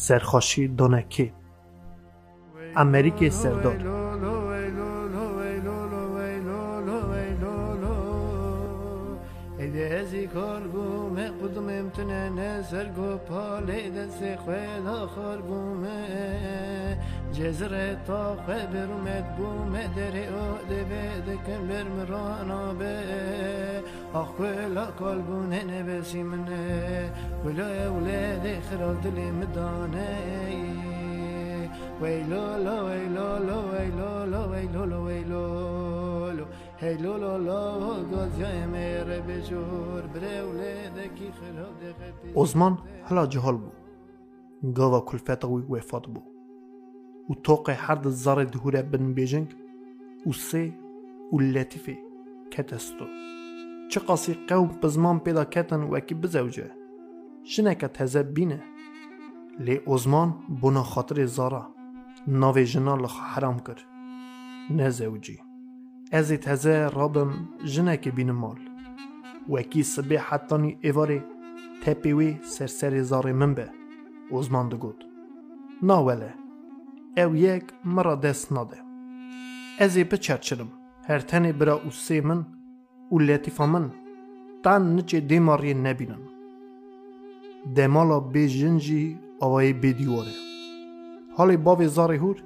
سرخاشی دونکی امریک سردار ازی کار گومه قدوم امتنه نزر گو پاله دست خویل خار گومه جزر تا خبرمت بومه دری او دبه دکن بر مرانا به أخويل قلبون هنا باسمنا ولا يا ولادي خرب دلي ويلو لو ويلو لو ويلو لو ويلو لو ويلو لو هيلو لو لو قد يمر بجور بري ولادك خرب دغتي أوزمان هلا جهل بو. قضى كل فتوي وفات بو. وتوقع حرد الزر دهورة بن بيجنك وسي واللاتفي كتستو چه قاسی قوم بزمان پیدا کتن وکی بزوجه؟ شنکه تزه بینه. لی عثمان بنا خاطر زارا. ناوی جنا لخ حرام کر. نه زوجی. از تزه رابم جنه که بین مال. وکی سبه حتانی ایواری تپیوی سرسر زار من به. عثمان دگود ناوله او یک مرا دست ناده. از بچرچرم. هر تنی برا اوسی من و لطیفا من تن نچه دیماری نبینن دمالا بی جنجی آوای بی دیواره حالی باوی زاری هور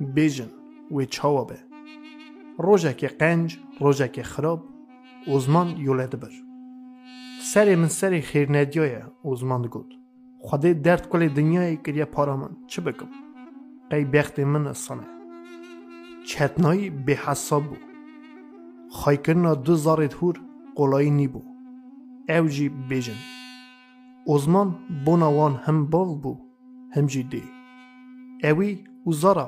بیجن و چاوا به روژه که قنج روژه که خراب اوزمان یولده بر سری من سری خیر ندیای اوزمان گود خودی درد کل دنیای کریه پارا من چه بکم قی بخت من اصانه چتنایی به حساب بو خای کرنا دو زارت هور قولایی نی بو اوجی بیجن اوزمان بوناوان هم باو بو هم جی دی اوی و زارا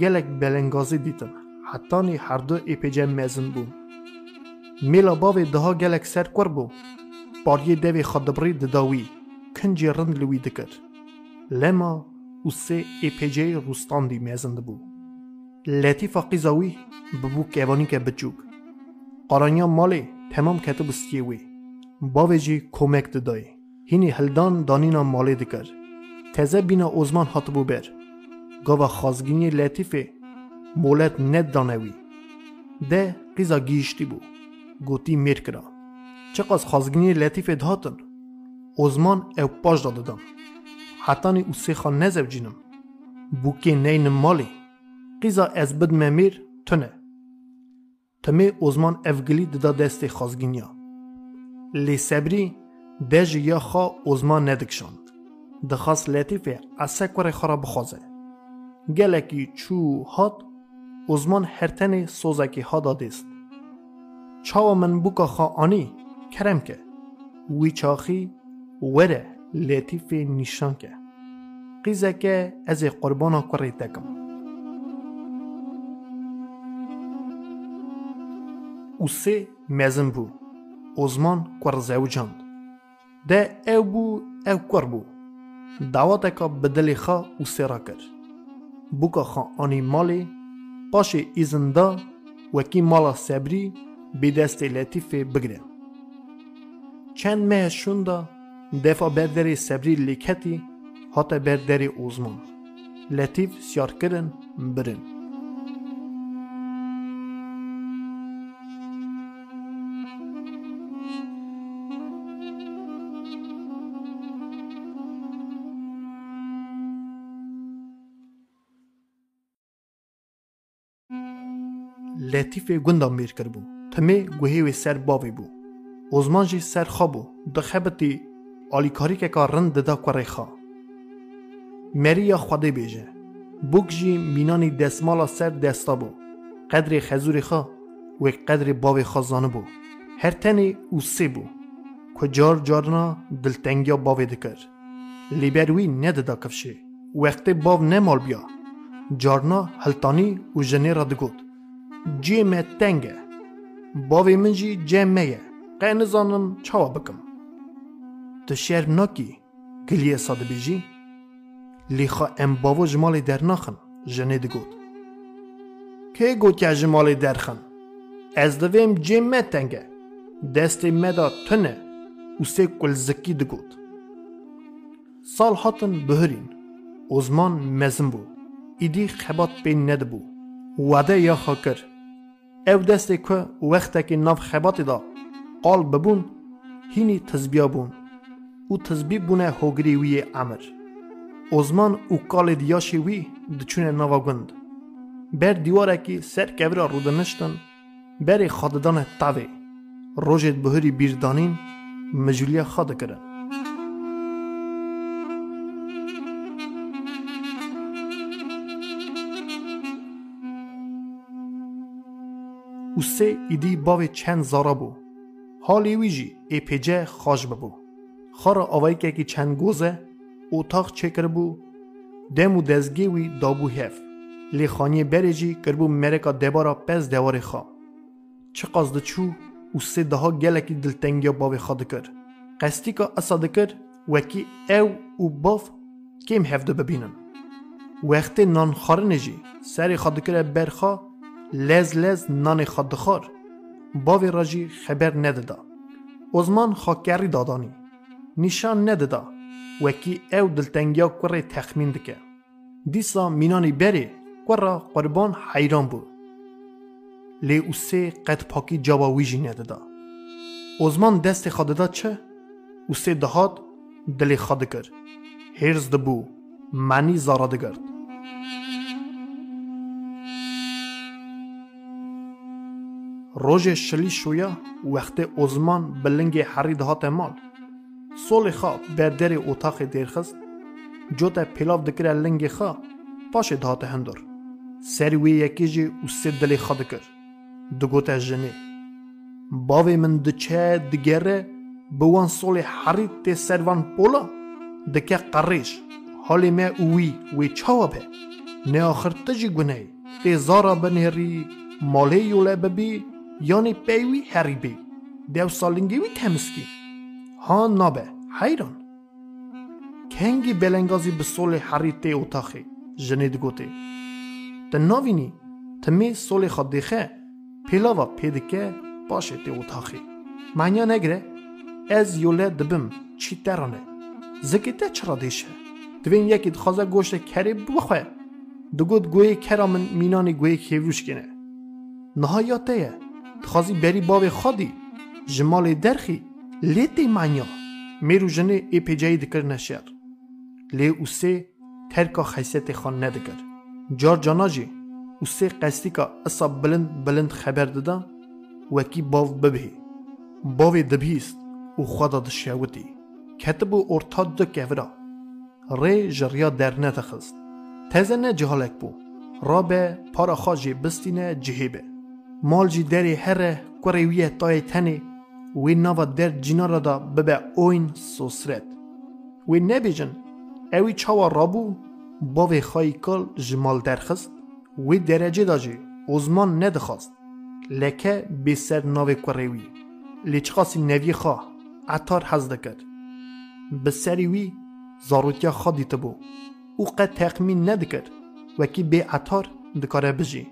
گلک بلنگازی دیتن حتانی هر دو ایپیجه مزن بو میلا باوی دها گلک سر کور بو باریه دوی خدبری دداوی کنجی رند لوی دکر لما و سه ایپیجه روستان دی مزند بو لطیفا قیزاوی ببو کیوانی که بچوک قرانیا مالی تمام کتب استیوی باوی جی کمک ددای هینی هلدان دانینا مالی دکر تزه بینا اوزمان هاتبو بر گاوا خازگینی لطیفه مولت ند دانوی ده قیزا گیشتی بو گوتی میر کرا چقاس خازگینی لطیفه دهاتن اوزمان او پاش داده دم حتانی او سیخا نزو جینم بوکی نین مالی قیزا از بد ممیر تنه تمه اوزمان افگلی ددا دست خازگینیا. لی سبری دژ یا خا اوزمان ندکشاند دخواست لطیفه از سکور خرا بخوازه. گلکی چو هات اوزمان هرتن سوزکی ها دادیست چاو من بوکا خا آنی کرم که. وی چاخی وره لطیفه نشان که. قیزه که از قربانا کری تکم او سه مزن بو اوزمان کور زوجاند ده او بو او کور بو دعوتکا بدلی خوا او سرا کر بوکا خوا آنی مالی پاش ایزندا وکی مالا سبری بی دست لطیف بگره چند ماه شوندا دفع بردری سبری لیکتی هاتا بردری اوزمان لطیف سیار کرن برن لطیف گندا میر کر بو. تمه گوهی و سر باوی بو. اوزمان جی سر خوابو دخبتی آلیکاری که که رند دا کوری خوا مریا خوده بیجه. بوک جی مینانی دستمالا سر دستا بو. قدر خزوری خوا و قدر باوی خوا بو. هر تنی او سی بو. که جار جارنا دلتنگیا باوی دکر. لیبروی نددا کفشه. وقت باو نمال بیا. جارنا هلتانی و جنی را جیمه تنگه باوی منجی جیمه یه قین زانم چاوا بکم تو شیر نکی گلیه ساده بیجی لیخا ام باو جمالی در نخن جنه دی گود که که جمالی درخن از دویم جیمه تنگه دستی مدا تنه او سه کل زکی دی بهرین ازمان مزم بود ایدی خبات بین نده بود وده یا خاکر او دست که وقت که نف خبات دا قال ببون هینی تزبیا او تزبی بونه هوگری وی امر ازمان او کال دیاشی وی دچونه نوا بر دیواره که سر کبرا رودنشتن بر خاددان تاوی روشت بهری بیردانین مجولیه خاده کرد. سه ایدی باو چند زارا بو. حالی ویجی ای پیجه خاش ببو. خار آوائی که که چند گوزه اتاق چکر بو؟ دمو دزگی وی دابو هف. لی خانی بری جی کر بو مرکا دبارا پس دواری خوا. چه قصد چو؟ او سه ده ها دلتنگی باو خواد کر. قصدی که اصاد کر وکی او او باف کم هفده ببینن. وقتی نان خارنجی سری خواد کر برخا لز لز نان خود خور باوی راجی خبر ندادا. عثمان خاکگری دادانی. نشان ندادا. وکی او دلتنگیا کوره تخمین دکه. دیسا مینانی بری. کوره قربان حیران بود. لی اوسه قد پاکی جابا ویجی ندادا. عثمان دست خاددا چه؟ اوسه دهات دلی کر هرز دبو. منی زارادگرد روژ شلی شویا وقت ازمان بلنگه حرید هات مال سول خا بر در اتاق دیرخس جو تا پلاو دکر خا پاش دهات هندور سروی یکی جی و سد دلی خا دکر دگو من دچه دگره بوان سول حرید تی سروان پولا دکه قریش حالی می اوی وی چاوه نه آخر تجی گنه تی زارا بنهری مالی یوله یانی پیوی هری بی دیو سالنگی وی تمسکی. ها نابه حیران. کنگی بلنگازی به سول هری تی اتاخی جنید گوتی. تا ناوینی تمی سول خود دیخه پیلاوا پیدکه باشه تی اتاخی. معنیا نگره از یوله دبم چی ترانه. زکیته چرا دیشه؟ دوین یکی دخوازه گوشت کری بخواه. دگود گوی کرامن مینانی گوی کیوش کنه نهایاته تخازی بری باب خودی. جمال درخی لیت مانیا. میرو جنه ای پیجای دکر نشیر. لی او سه ترکا خیصیت خان ندکر. جار جاناجی او سه قصدی که اصاب بلند بلند خبر دادن وکی باو ببهی. باوی دبیست او خدا دشیوتی کتب و ارتاد دو کهورا. ری جریا در نتخست. تزنه جهالک بو. رابه پارا خاجی بستینه جهیبه bû rabe para xwe jê bistîne cihê be مال جی دری هره کوری ویه تای تنی وی نوا در جنارا دا ببه اوین سوسرت وی نبیجن اوی چاوا رابو باوی خواهی کل جمال درخست وی درجه دا جی ازمان ندخواست. لکه بی سر ناوی کوری وی لیچخاسی نوی خواه عطار حزده کرد. به وی زاروتیا خواه بو. او قد تقمین ندکرد. وکی بی عطار دکاره بجی.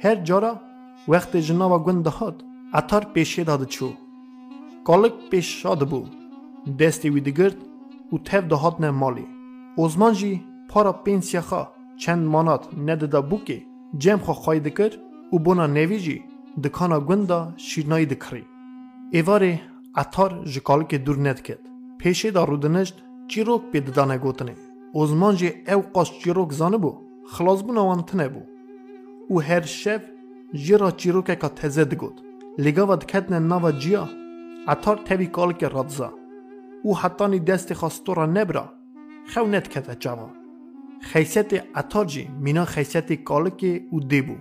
هر جارا وقت جناوا گون دهاد اتار پیشه داده چو. کالک پیش شاده بو. دستی وی دگرد و تف دهاد نه مالی. اوزمان جی پارا پینسیا خوا. چند مانات ندده بو که جم خوا خواهی دکر و بونا نوی جی. دکانا گون دا شیرنایی دکری. ایواره اتار جی کالک دور ند کد پیشه دا رودنشت چیروک پی ددانه گوتنه اوزمان جی او قاس چیروک زانه بو. خلاص بو نوانتنه بو. و هر شف جیرا چیروککا تزه دگود لگاوا دکتن ناوا جیا اتار تاوی کالک رادزا او حتانی دست خواستورا نبرا خو نت کتا جوا خیسیت اتار جی مینا خیسیت کالک او دیبو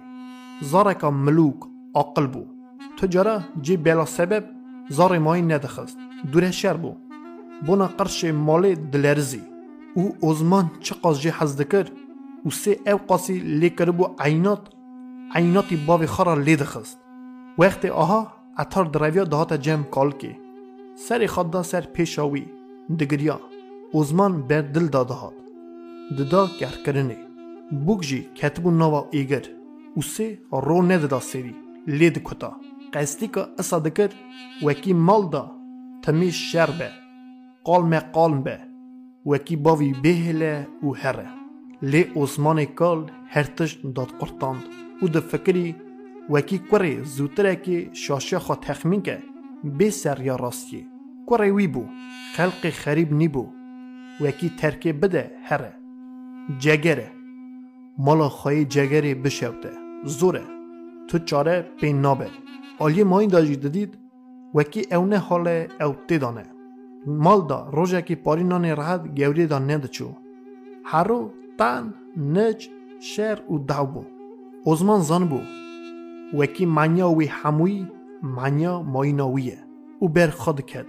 زارکا ملوک عقل بو تجارا جی بلا سبب زار مای ندخست دوره بو بونا قرش مالی دلرزی او ازمان چه قاس جی حز دکر و عیناتی باوی خورا لید خست. وقت آها اتار درویا دهات جم کالکی سر خدا سر پیشاوی. دگریا. اوزمان بر دل داده هات. ددا گر کرنه بوگ جی کتبو نوا ایگر. او سه رو نددا سری. لید کتا. قصدی که اصا دکر وکی مال دا. تمیش شر به. قال me قال به. وکی باوی بهله او هره. لی عثمان کال هرتش داد قرطاند. او د فکری وکی کوری زوتره که شاشه خوا تخمین که. بی سر یا راستی کوری وی بو. خلق خریب نی بو. وکی ترکه بده هره. جگره. مالا خواهی جگری بشوته. زوره. تو چاره بین نابه. آلی ما این داجی ددید؟ وکی اونه حال او تیدانه. مال دا. روژه که پاری نان راحت گوری دا نده چو. هرو تن نج و دو بو. وکی منیا وی هموی منیا مایناویه. او بر خود کد.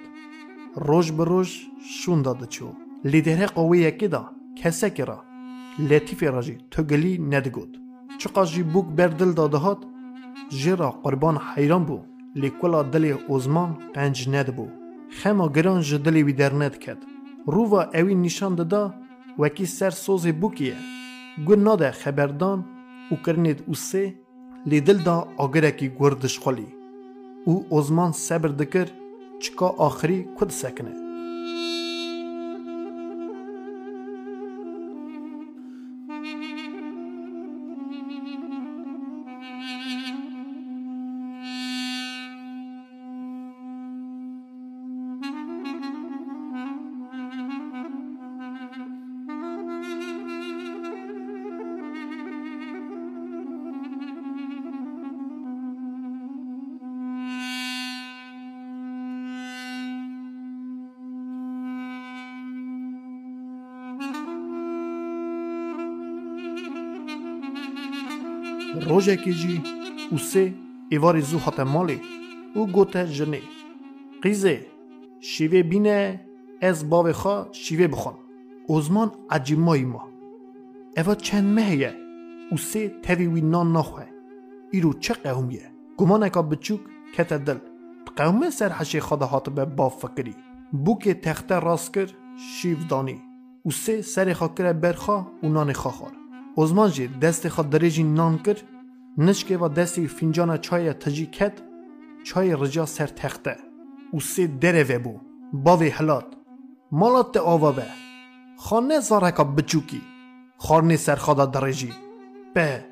روش به روش شون داده چو. لیدره قوی یکی دا کسکی را. لطیفی را جی تو گلی ندگود. چقا جی بوک بر دل داده هات جرا قربان حیران بو. لیکولا دل ازمان قنج ند بو خما گران جه دلی وی در ند کد. رووا اوی نشان داده وکی سر سوز بوکیه. گو ناده خبردان او کرنید او سه لی دل دا آگرکی گردش خالی. او ازمان صبر دکر چکا آخری کد سکنه. روژێکی جی û sê êvarê zû hate malê û gote jinê qîzê şîvê bîne ez bavê xwe şîvê bixwam Ozman ecîmayî ma Eva çend me heye û sê tevî wî nan naxwe îro çi qewm ye Gumaneka biçûk kete dil qewme ser heşê xwe de hatibe bav fikirî Bûkê texte rast kir şîv danî û sê serê xwe kire berxa û nanê xwe xwar Ozman jî destê xwe dirêjî nan kir نشکه و دستی فنجان چای تجی کت چای رجا سر تخته او سی دره بو باوی حلات مالات آوا به خانه زارکا بچوکی خارنی سر خدا درجی به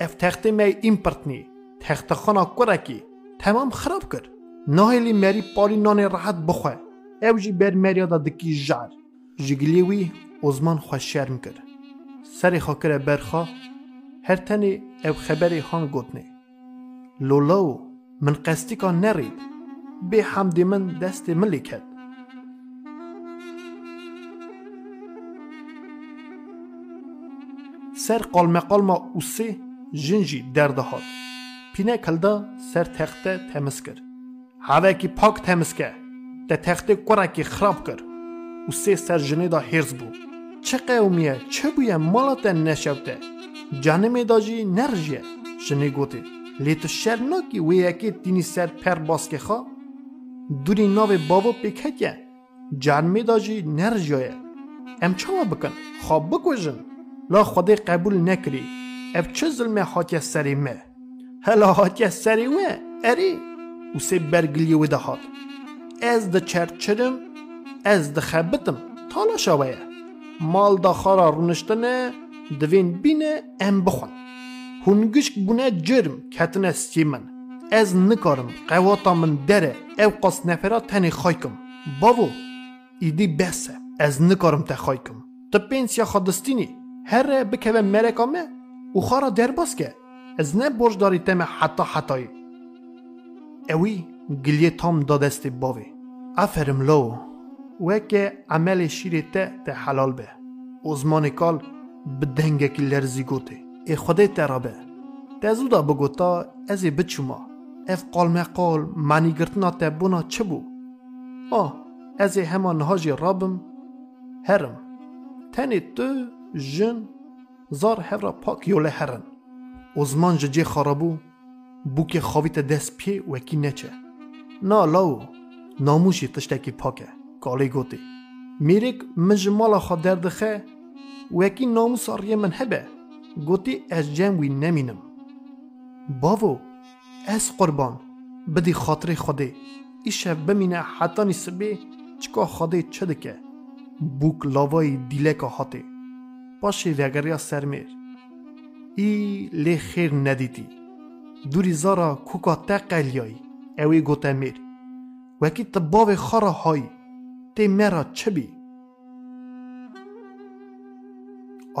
اف تخته می این پرتنی تخته خانا کرکی تمام خراب کر ناهلی مری پاری نان راحت بخواه او جی بر مریا دا دکی جار جگلیوی ازمان خوش شرم کر سری خاکر برخواه هر تنی او خبری هان گوتنی. لولاو من قصدی کان نرید به حمد من دست ملی سر قالم قالما او سه جنجی درده هاد. پینه کلدا سر تخته تمس کرد هوا کی پاک تمس کرد ده تخته کرکی خراب کرد او سه سر جنه دا هرز بود چه قومیه چه بویه؟ مالات نشوته جانم داجی نرجیه شنی گوتی. لی تو شر ناکی وی یکی تینی سر پر باسکه خوا. دوری ناو بابا پیکتیه جانم داجی نرجیه ام چما بکن؟ خواب بکوژن. لا خودی قبول نکری. اف چه ظلم حاکی سری مه؟ هلا حاکی سری و اری؟ و سی برگلی و دهات. از ده چرچرم از ده خبتم. تالا شوایه. مال دا خارا رونشتنه دوین بینه ام بخون هونگشک بونه جرم کتنه ستی من از نکارم قواتا من دره او قاس نفرا تنی خایکم باو ایدی بسه از نکارم تا خایکم تا پنسیا خادستینی هر بکوه مرکامه او خارا در باز که از نه برج داری حتا حتایی اوی گلیه تام دادستی باوی افرم لو وکه عمل شیری ته ته حلال به ازمان کال bi dengekî lerzî gotê ê xwedê te rabe te zû da bigota ez ê biçûma ev qalmeqal manîgirtina te bûna çi bû ah ez ê hema niha jî rabim herim tenê tu jin zar hevra pak yole herin û ziman ji cê xarabû bûkê xavî te dest pê wekî neçe na law namûşî tiştekî pak e kalê gotê mêrek min ji mala xwe derdixe وەکی ناموساڕیە من هەبێ گوتی ئەس جەم وی نەمینم باڤۆ ئەس قوربان بدی خاطرê xwedê îşev bimîne hetanî sibê çika xwedê çi dike bûk lavayî dîleka hatê پاشی وگریا سرمیر ای لی خیر ندیدی دوری زارا کوکا تقلیایی اوی گوته میر وکی تباو خارا های تی مرا چه بی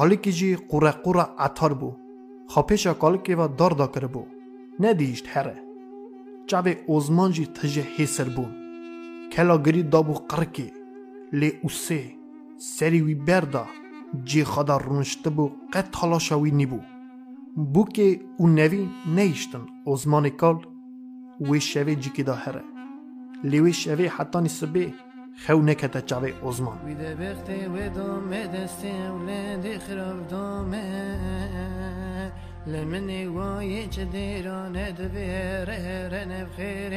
آلیکی جی قوره قوره عطار بو خاپیشا کالکی و دار دا بو ندیشت هره چاوی اوزمان جی تجه حیسر بون کلا گری دابو قرکی لی اوسه سری وی جی خدا رونشته بو قد تلاشا وی نیبو بو که او نوی نیشتن اوزمان کال وی شوی جی که دا هره لی وی شوی حتی نسبه خو نکته چاوی اوزمان ویده بخته و دومه دسته ولندی خراب دومه لمني وايج ديران دبير رن بخير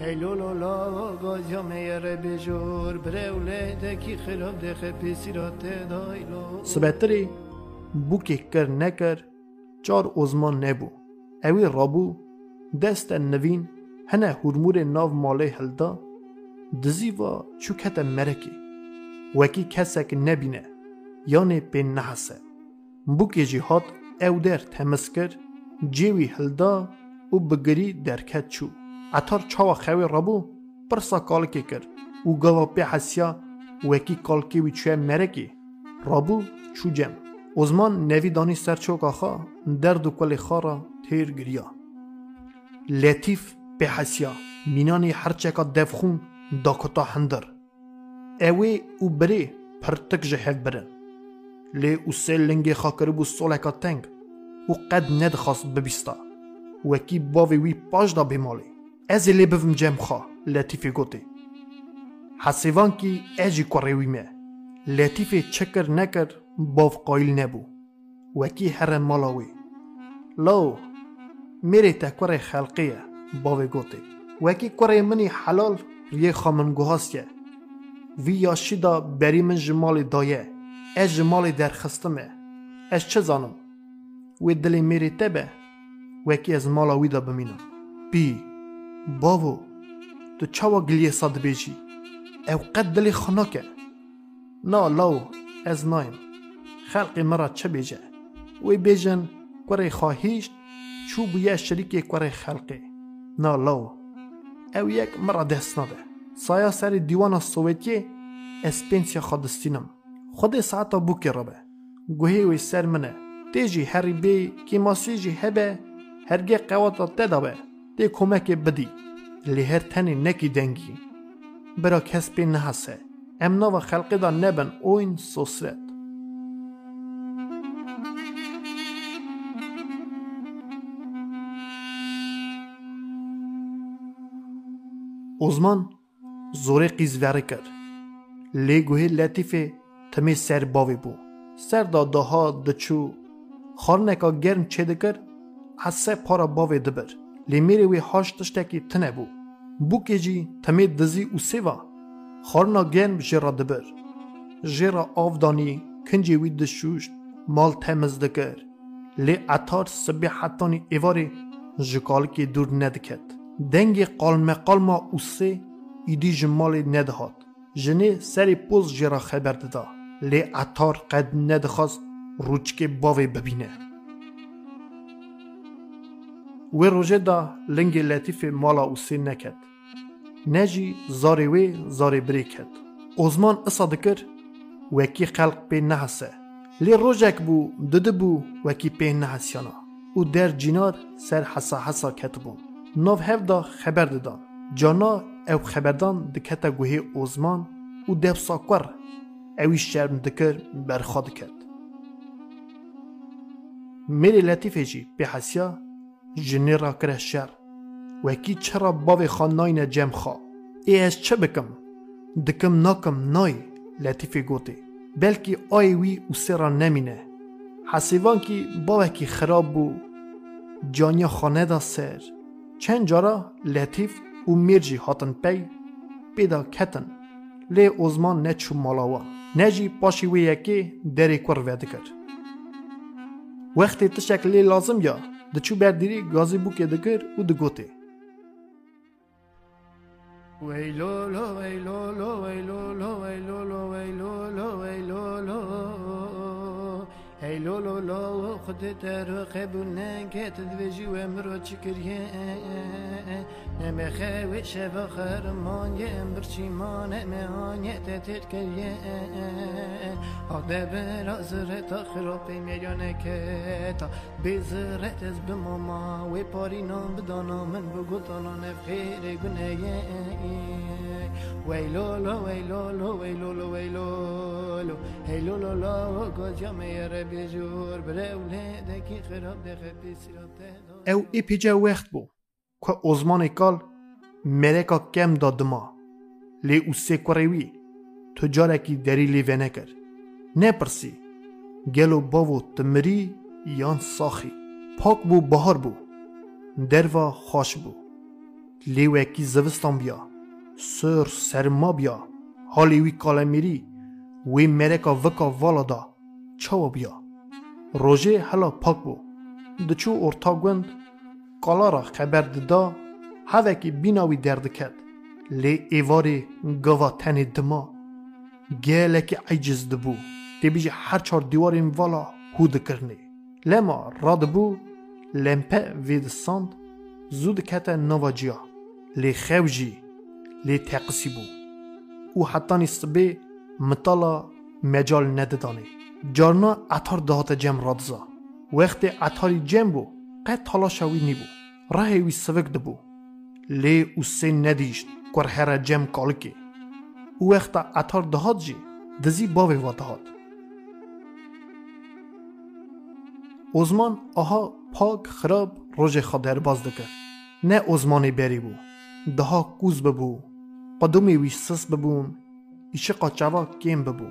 ندمر هي لو لو لا وزمرم تسر مدومكري تصابون إلا زد دوماني دي مرم هاتشي مراني ويلو لو ويلو لو ويلو لو ويلو لو ويلو لو هيلو لو لا غاز يوم ير بجور برولدكي خراب دخ بسيرات دايلو سبتری بو که کر نکر چار اوزمان نبو اوی رابو دست و که او و اتار چاوا خوی رابو پرسا کالکی کر و گاوا پی حسیا وکی کالکی وی چوه مرکی رابو چو جم اوزمان نوی دانی سرچوک آخا درد و کل خارا تیر گریا. لطیف به حسیا مینانی هرچکا دفخون دا کتا هندر اوی او بری پرتک جهف برن. لی او سه لنگی خاکر بو سولکا تنگ او قد ندخواست ببیستا وکی باوی وی پاش دا بیمالی از لی بفم جم خوا لطیفی گوتی حسیوان کی اجی کوریوی مه لطیفی چکر نکر باف قایل نبو وکی هر مالاوی لو میری تکور خلقیه باوی گوتی وکی کوری منی حلال ریه خامنگوهاستیه وی یاشی دا بری من جمال دایه از جمال درخستمه از چه زانم وی دلی میری تبه وکی از مالاوی دا بمینم بی باو تو چاوا گلیه صد بیجی او قد دلی خناکه نا لو از نایم خلق مرا چه بیجه وی بیجن کوری خواهیشت چو بویه شریک کوری خلقی نا لو او یک مرا دست نده سایا سر دیوان سوویتی اسپنسیا خودستینم خود ساعتا بوکی ربه گوهی وی سر منه تیجی هری بی کی ماسی جی هبه هرگه قواتا تدابه دی کمک بدی لی هر تنی نکی دنگی برا کس پی نحسه امنا و خلقی دا نبن اوین سوسرت. اوزمان زوره قیز وره کرد لی گوهی لطیفه تمی سر باوی بو. سر دا داها دچو. خارنکا گرم چه دکر؟ سه پارا باوی دبر. لی میری وی هاش تشتکی تنه بو بو که جی تمی دزی او سیوا خارنا گرم جرا دبر جرا آفدانی کنجی وی دشوشت مال تمز دکر لی اتار سبی حتانی ایواری جکال که دور ندکت دنگ قالمه قالما او سه ایدی جمال ندهات جنه سری پوز جرا خبر ددا لی اتار قد ندخواست روچک باوی ببینه و روژه دا لنگ لطیف مالا او سه نکد نجی زاری وی زاری بری کد اوزمان اصا دکر وکی خلق پی نحسه. لی روژک بو دده بو وکی پی نحسیانا. او در جینار سر حسا حسا کتبون ناو هف دا خبر ددان جانا او خبردان دکتا گوهی اوزمان او دف ساکور. اوی شرم دکر برخواد کرد میری لطیفه جی به حسیا جنی را کره شر وکی چرا باوی خاناین جم خوا؟ ای از چه بکم؟ دکم ناکم نای لطیفه گوتی. بلکی آی وی او سرا نمینه. حسیوان کی باوکی خراب بو. جانیا خانه دا سر. چند جارا لطیف و میرجی هاتن پی. پیدا کتن. لی اوزمان نچو مالاوا نجی پاشی وی یکی دری کور وید کرد وقتی تشک لازم یا؟ Dçu diri gazi buke dikir û digotê. Vey lolo vey lolo vey lolo vey lolo vey lolo vey lolo ای لولو لو خودت رو قبول نکت دویجی و امرو چکریه نمخه و شب خرمان یه امبر چیمان مهان یه تتر کریه؟ آده برا زرت خراب میلیانه که تا بزرت از بماما و پاری نام بدانا. من بگو تانا نفخیر گنه ویلولو ویلولو ویلولو ویلولو هیلولو لا گوجا میره بیجور بره اولیدکی خراب دخه بیسیراته او ای پیجا وقت بو که ازمان کال مرکا کم دادما لی او سه کوریوی تو جارکی دری لی ونه کر نپرسی گلو باو تمری یان ساخی. پاک بو بهار بو دروا خوش بو. لی وکی زوستان بیا. سر سرما بیا. حالی وی کالا میری وی مرکا وکا والا دا. چاو بیا. روژه حالا پاک بو. دچو ارتا گوند کالا را خبر ددا هوکی بیناوی درد کد. لی ایواری گوا دما. گلکی عجز دبو. دی بیجی هر چار دیوارین والا هود کرنی. لما راد بو لمپه وید ساند زود کت لی خوجی لی تقسی بو او حتی نیست به مطالا مجال نددانی جارنا اتار دهات جم رادزا. وقت اتاری جم بو قد نی بو راه وی سوک دبو. لی او سه ندیشت کور هر جم کالکی. او وقت اتار دهات جی دزی باوی و دهات اوزمان آها پاک خراب روژ خادر باز دکر. نه اوزمانی بری بو. دها کوز ببو. قدومی وی سس ببون ایشه قاچوا کیم ببو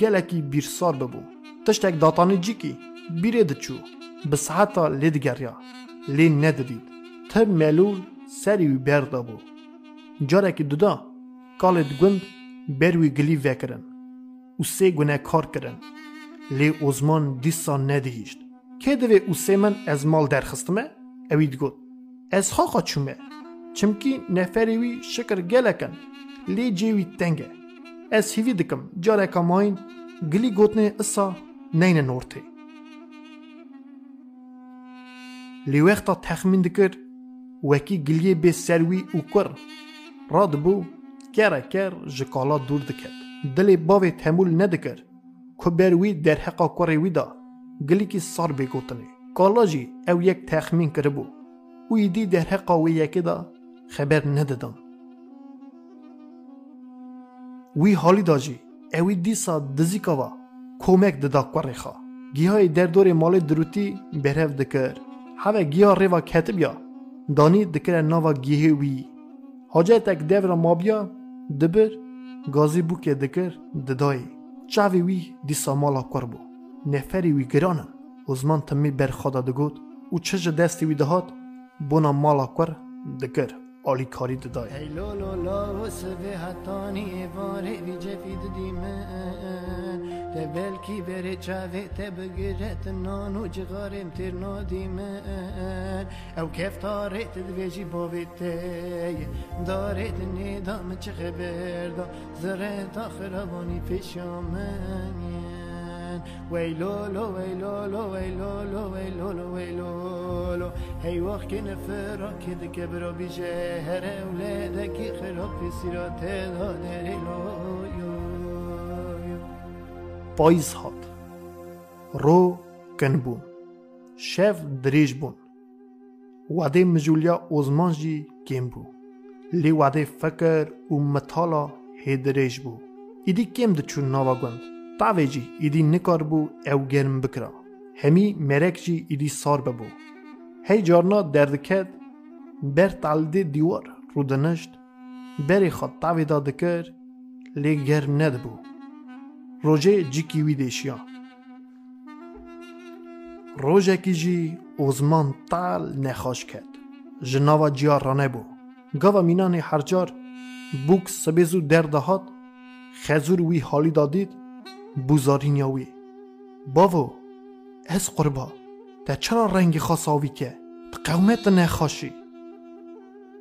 گلکی بیرسار ببو. تشتک داتانی جی کی بیره دچو بساعتا لیدگریا لی ندرید تب ملول سری وی بردا بو. جارکی دودا کالت گوند بروی گلی وکرن. او سه گونه کار کرن. لی اوزمان دیسا ندهیشت. که دوی او سه من از مال درخستمه؟ اوید گوت. از خواخا چومه؟ چمکی نفری وی شکر گلکن لی جیوی تنگه از هیوی دکم جارکا ماین گلی گوتنه اسا نین نورته لی وقتا تخمین دکر وکی گلیه به سروی او کر راد بو کره کر جکالا دور دکد دلی باوی تمول ندکر که بروی در حقا کره وی دا گلی کی سار بگوتنه کالا جی او یک تخمین کربو او ایدی در حقا وی یکی دا خبر ندادم. وی حالی داجی اوی دیسا دزیکاوا کمک ددا کوریخا گیهای در دور مال دروتی برهف دکر. هوا گیاه ریوا کتبیا دانی دکر ناوا گیه وی. حاجه تک دیو مابیا دبر گازی بو که دکر ددای. چاوی وی دیسا مالا کربو نفری وی گرانن ازمان تمی بر خدا دگوت او چج دستی وی دهات بونا مالا آلی کاری ددای ای لولو لو سوی حتانی وی جفید دیمه. ده بلکی بره چاوه ته بگره ته نانو جغارم تیر نا دیمه او کفتاره ته دوی جی باوی ته داره ته نیدام چه زره تا خرابانی پیش الرحمن ويلولو ويلولو ويلولو ويلولو ويلولو هي وقت نفرا كده كبرا بجهر أولادك يخرب في سيرات الهدر بايز هات. رو كنبون شاف دريج بون. وعدي مجوليا أوزمانجي كيمبو لي وعدي فكر ومطالع هدريج بو. إدي كيم دچون نوا گوند تاوی جی ایدی نکار بو همی مرک جی ایدی سار ببو هی جارنا دردکد بر تالده دیوار رو دنشت بری خود تاوی دا دکر لی گرم ند بو روژه جیکی وی دیشیا روژکی جی اوزمان تال نخاش کرد. جناوا جیا رانه بو گاوا مینان هر جار بوک سبیزو در دهات خزور وی حالی دادید بوزارینیا وی باو از قربا تا چرا رنگ خاصاوی که؟ قومت نخاشی.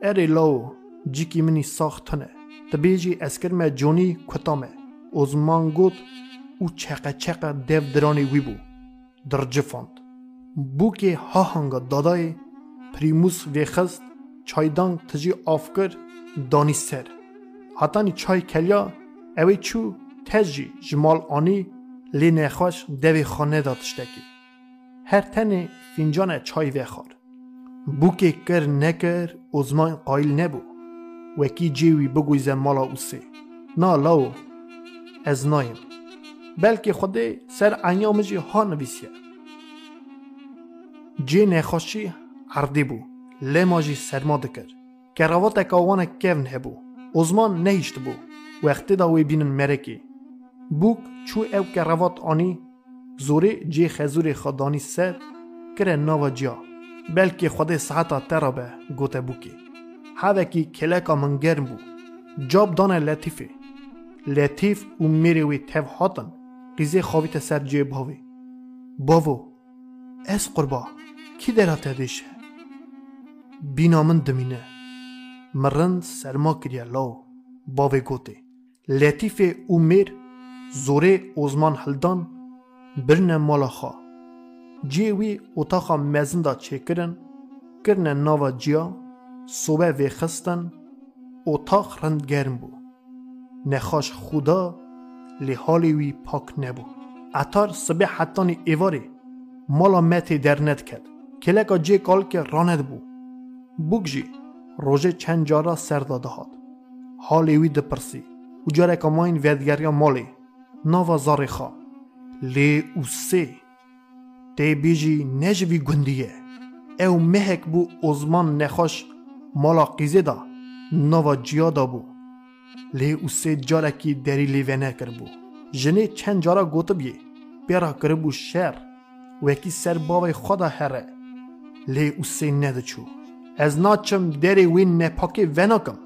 اری لاو جیکی منی ساختنه. تبیجی اسکر ما جونی کتامه. ازمان گود او چقه چقه دیو درانی وی بو. در جفاند. بو که ها هنگا دادای پریموس ویخست چایدان تجی آفکر دانی سر. هاتانی چای کلیا اوی چو؟ تجی جمال آنی لی نخواش دوی خانه داتشتکی هر تن فینجان چای وخار بو که کر نکر ازمان قایل نبو. وکی جیوی بگویزه مالا اوسه نا لاو از نایم. بلکه خوده سر انیامجی ها نویسیه جی نخوشی عردی بو. لماجی سرما دکر. کراوات اکاوان کون هبو. ازمان نهیشت بو. وقتی دا وی بینن مرکی. بوک چو او کراوات آنی زوری جی خزور خدانی سر کره ناوا جیا بلکه خود ساعتا ترا به گوته بوکی. هاوکی کلکا من گرم بو. جاب دانه لطیفه. لطیف و میری وی تف هاتن. قیزه خوابیت سر جیب هاوی باوو از قربا کی درات دیشه؟ بینا من دمینه. مرند سرما کریا لاو. باوی گوته. لطیف او میر زوره اوزمان هلدان برنه مالا خوا جیوی اتاقا مزن دا چکرن کرن ناوا جیا صوبه وی خستن اتاق رند گرم بو نخاش خدا لی حالی وی پاک نبو اتار سبه حتانی ایواری مالا در ند کرد. کلکا جی کال که راند بو بگجی روژه چند جارا سر داده هاد حالی وی دپرسی و جاره که ماین زاری خواه لی او سه تی بیجی نجوی گندیه او مهک بو ازمان نخوش مالا قیزه دا نوا جیا دا بو لی او سه جارا کی دری لیوینه کر بو جنه چند جارا گوته بیه. پیرا کر بو شر وکی سر باوی خدا هره لی او سه نده چو از ناچم دری وین نپاکی وناکم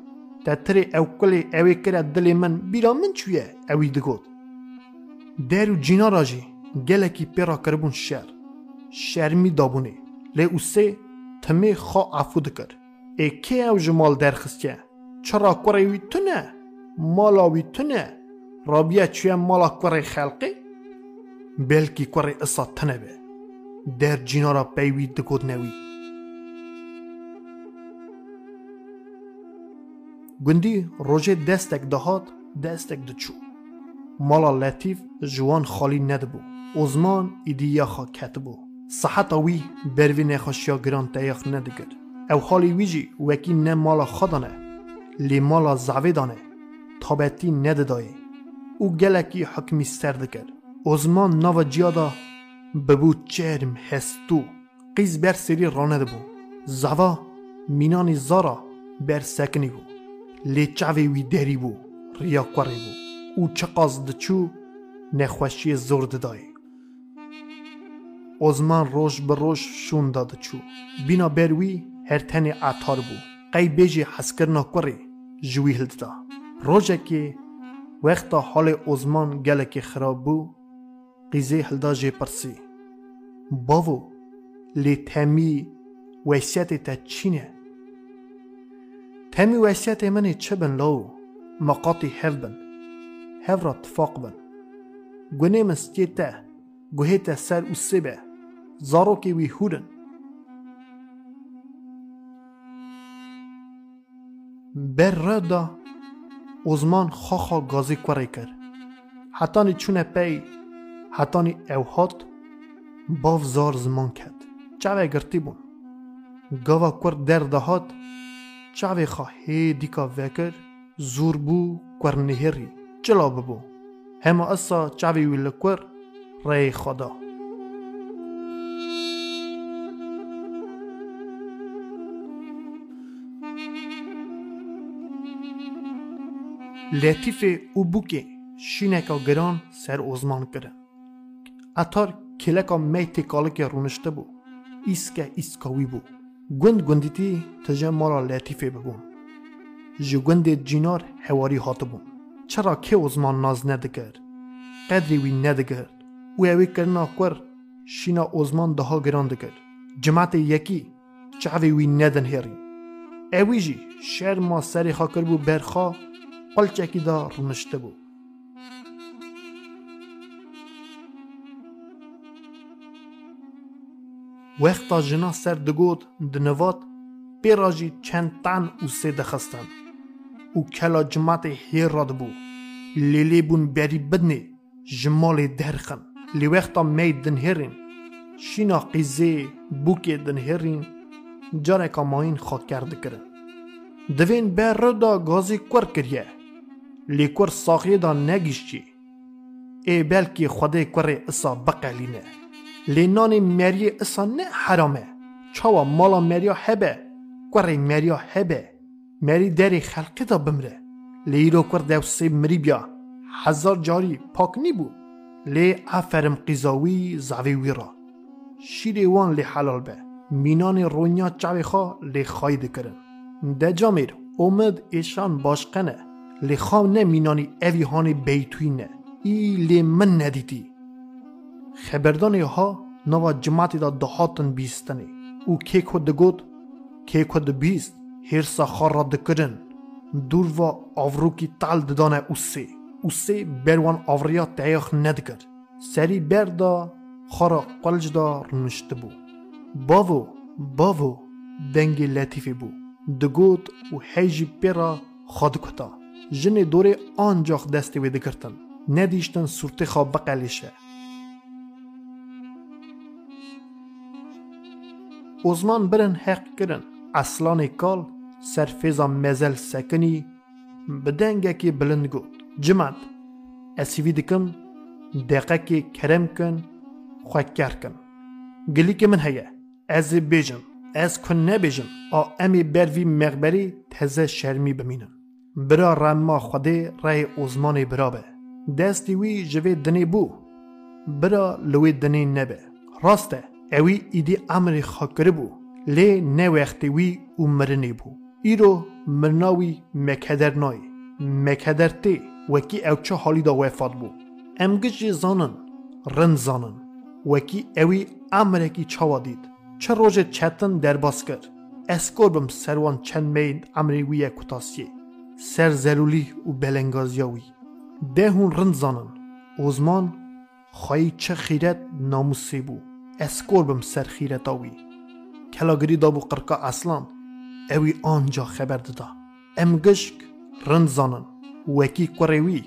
تا تری او کلی اوی کرا دلی من بیرا من دگود درو جینا راجی گلکی پیرا کربون شر شرمی دابونه لی او سه تمی خوا عفو دکر ای که او جمال درخستیه چرا کوری وی تو نه مالا وی نه رابیه چویه مالا کوری خلقی بلکی کوری اصا تنه به در جینا را پیوی دکود نوی مالا لطیف جوان خالی ندبو. ازمان ایدیا خا کتبو. صحت وی بروی نخوشیا گران تیخ ندگر او حالی ویجی وکی نه مالا خدانه لی مالا زعویدانه. تابتی نددای. او گلکی حکمی سر دکر ازمان ناو جیادا ببو چرم هستو قیز بر سری رانه بو زوا مینانی زارا بر سکنی بو. لی چاوی وی دری بو. ریا کوری بو. او چقاز دچو نخوشی زور ددای ازمان روش به روش شون داده چو. بینا بروی هر تنی عطار بو. قی بیجی حسکر نکوری جوی هلدا روژه که وقتا حال ازمان گلک خراب بو قیزه هلدا جی پرسی. باوو لی تمی ویسیت تا چینه؟ تمی ویسیت منی چه بن لو؟ مقاطی هف را تفاق بن گونه مستیتا گوهیتا سر او سبه زاروکی وی هودن بر ردا ازمان خاخا گازی کوری کر حتانی چونه پی حتانی اوهات باف زار زمان کد چاوه گرتی بون گاوا کور در دهات چاوه خواهی دیکا وکر زور بو کور نهری چلا ببو. همه اصا چاوه ویل کور ری خدا. لطیف او بوکه شینکا گران سر ازمان کرد. اتار کلکا می تکالک رونشته بو. ایسکا ایسکاوی بو. گوند گوندیتی تجا مالا لطیفه ببون. جو گوند جینار هواری هات بون چرا که ازمان ناز ندکر قدری وی ندگرد و اوی کرنا کور شینا اوزمان دها گران دکرد جماعت یکی. چاوی وی ندن هری. اوی جی شهر ما سری خاکر بو برخا. قلچکی دا رونشته بو. وقتا جنا سر دگوت دنوات پیراجی چند تن او سه او کلا جماعت هیر راد بو. لیلی بون بری بدنی جمال درخن. لی وقتا دن هرین شینا قیزه بوکی دن هرین جاره که ماین خاک کرده کرن دوین بر دا گازی کور کریه. لی کور ساخیه دا ای بلکی خوده کور اصا بقلینه لی نان مری اصا نه حرامه. چاوا مالا مریا هبه. کور مریا هبه. مری دری خلقی دا بمره. لی رو کور دوسی مری بیا. هزار جاری پاک نی بو. لی افرم قیزاوی زاوی وی را. شیر وان لی حلال به. مینان رونیا چاوی خوا لی خواهی دکرن. ده جامیر اومد ایشان باشقنه. لی خواه نه مینانی هانی بیتوی نه. ای لی من ندیدی خبردان ها نوا جماعتی دا دهاتن بیستنی. او که کد گود که کد بیست. هرسا خار را دور و آوروکی تال ددانه او سه او سه بروان آوریا تایخ ندکر سری بردا خارا قلج دا رنشت بو باوو باوو دنگ لطیفی بو دگوت و حیجی پیرا خاد کتا جن دوره آنجاخ دستی وی دکرتن ندیشتن صورت خواب اصلان کال سر فیزا مزل سکنی به دنگه که بلند گود جمعت اسیوی دکم دقه که کرم کن خوکر کن گلی که من هیا از بیجم از کن نبیجم آ امی بروی مغبری تزه شرمی بمینم برا رما خوده رای اوزمان برا به دستی وی جوی دنی بو برا لوی دنی نبه راسته اوی ایدی امری خاکره بو امر بو لی نه وقتی وی او مرنی بو ایرو مرناوی مکدر نای مکدر تی وکی او چه حالی دا وفات بو امگج زانن رن زانن. وکی اوی امرکی چاوا دید. چه روژ چتن در باس کرد. اسکور بم سروان چند مین امری وی سر زلولی و بلنگازیاوی کلاگری دا بو قرقا اصلان اوی آنجا خبر دادا. ام گشک رند زانن. وکی قروی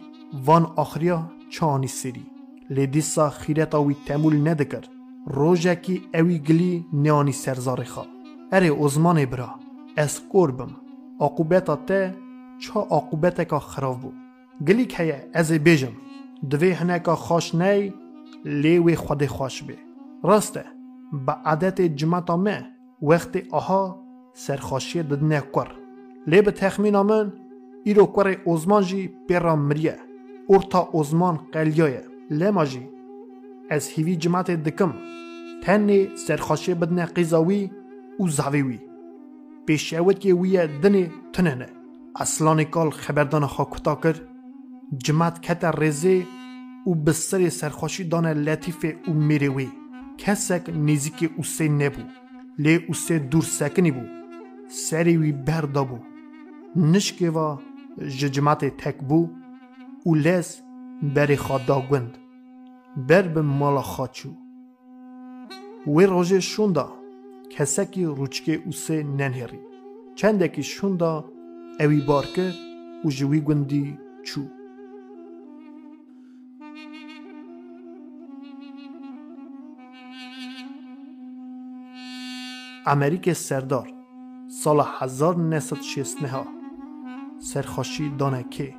وان آخریا چانی سری. لیدیسا خیرتاوی تمول ندکر. روژکی اوی گلی نیانی سرزاری خوا اره ازمان برا. اسکور بم عقوبتا ته چا عقوبتا که خراب بو. گلی که از بیجم. دوی هنکا خوش نی لیوی خود خوش بی. راسته. به عادت جماعت ما وقت آها سرخاشی ددنه کر. لی به تخمین من ایرو کر اوزمان جی پیرا مریه. اورتا اوزمان قلیایه. لی ما جی از هیوی جماعت دکم. تنی سرخاشی بدنه قیزاوی و زاویوی. پیشوت که ویه دنی تننه اصلان کال خبردان خوا کتا کر. جماعت کت رزه و بسر سرخاشی دانه لطیف و می‌روی. کەسێک نزیکی ئوسێ نەبوو لی او سه دور سکنی بو سری وی بردا بو نشکی و ججمات تک بو او لیس بری خواد گند بر به مالا خاچو وی روژه شونده کسکی روچکی او سه ننهری چنده که شونده اوی بار کرد او جوی گندی چو. امریک سردار سال 1969 سرخاشی دانه که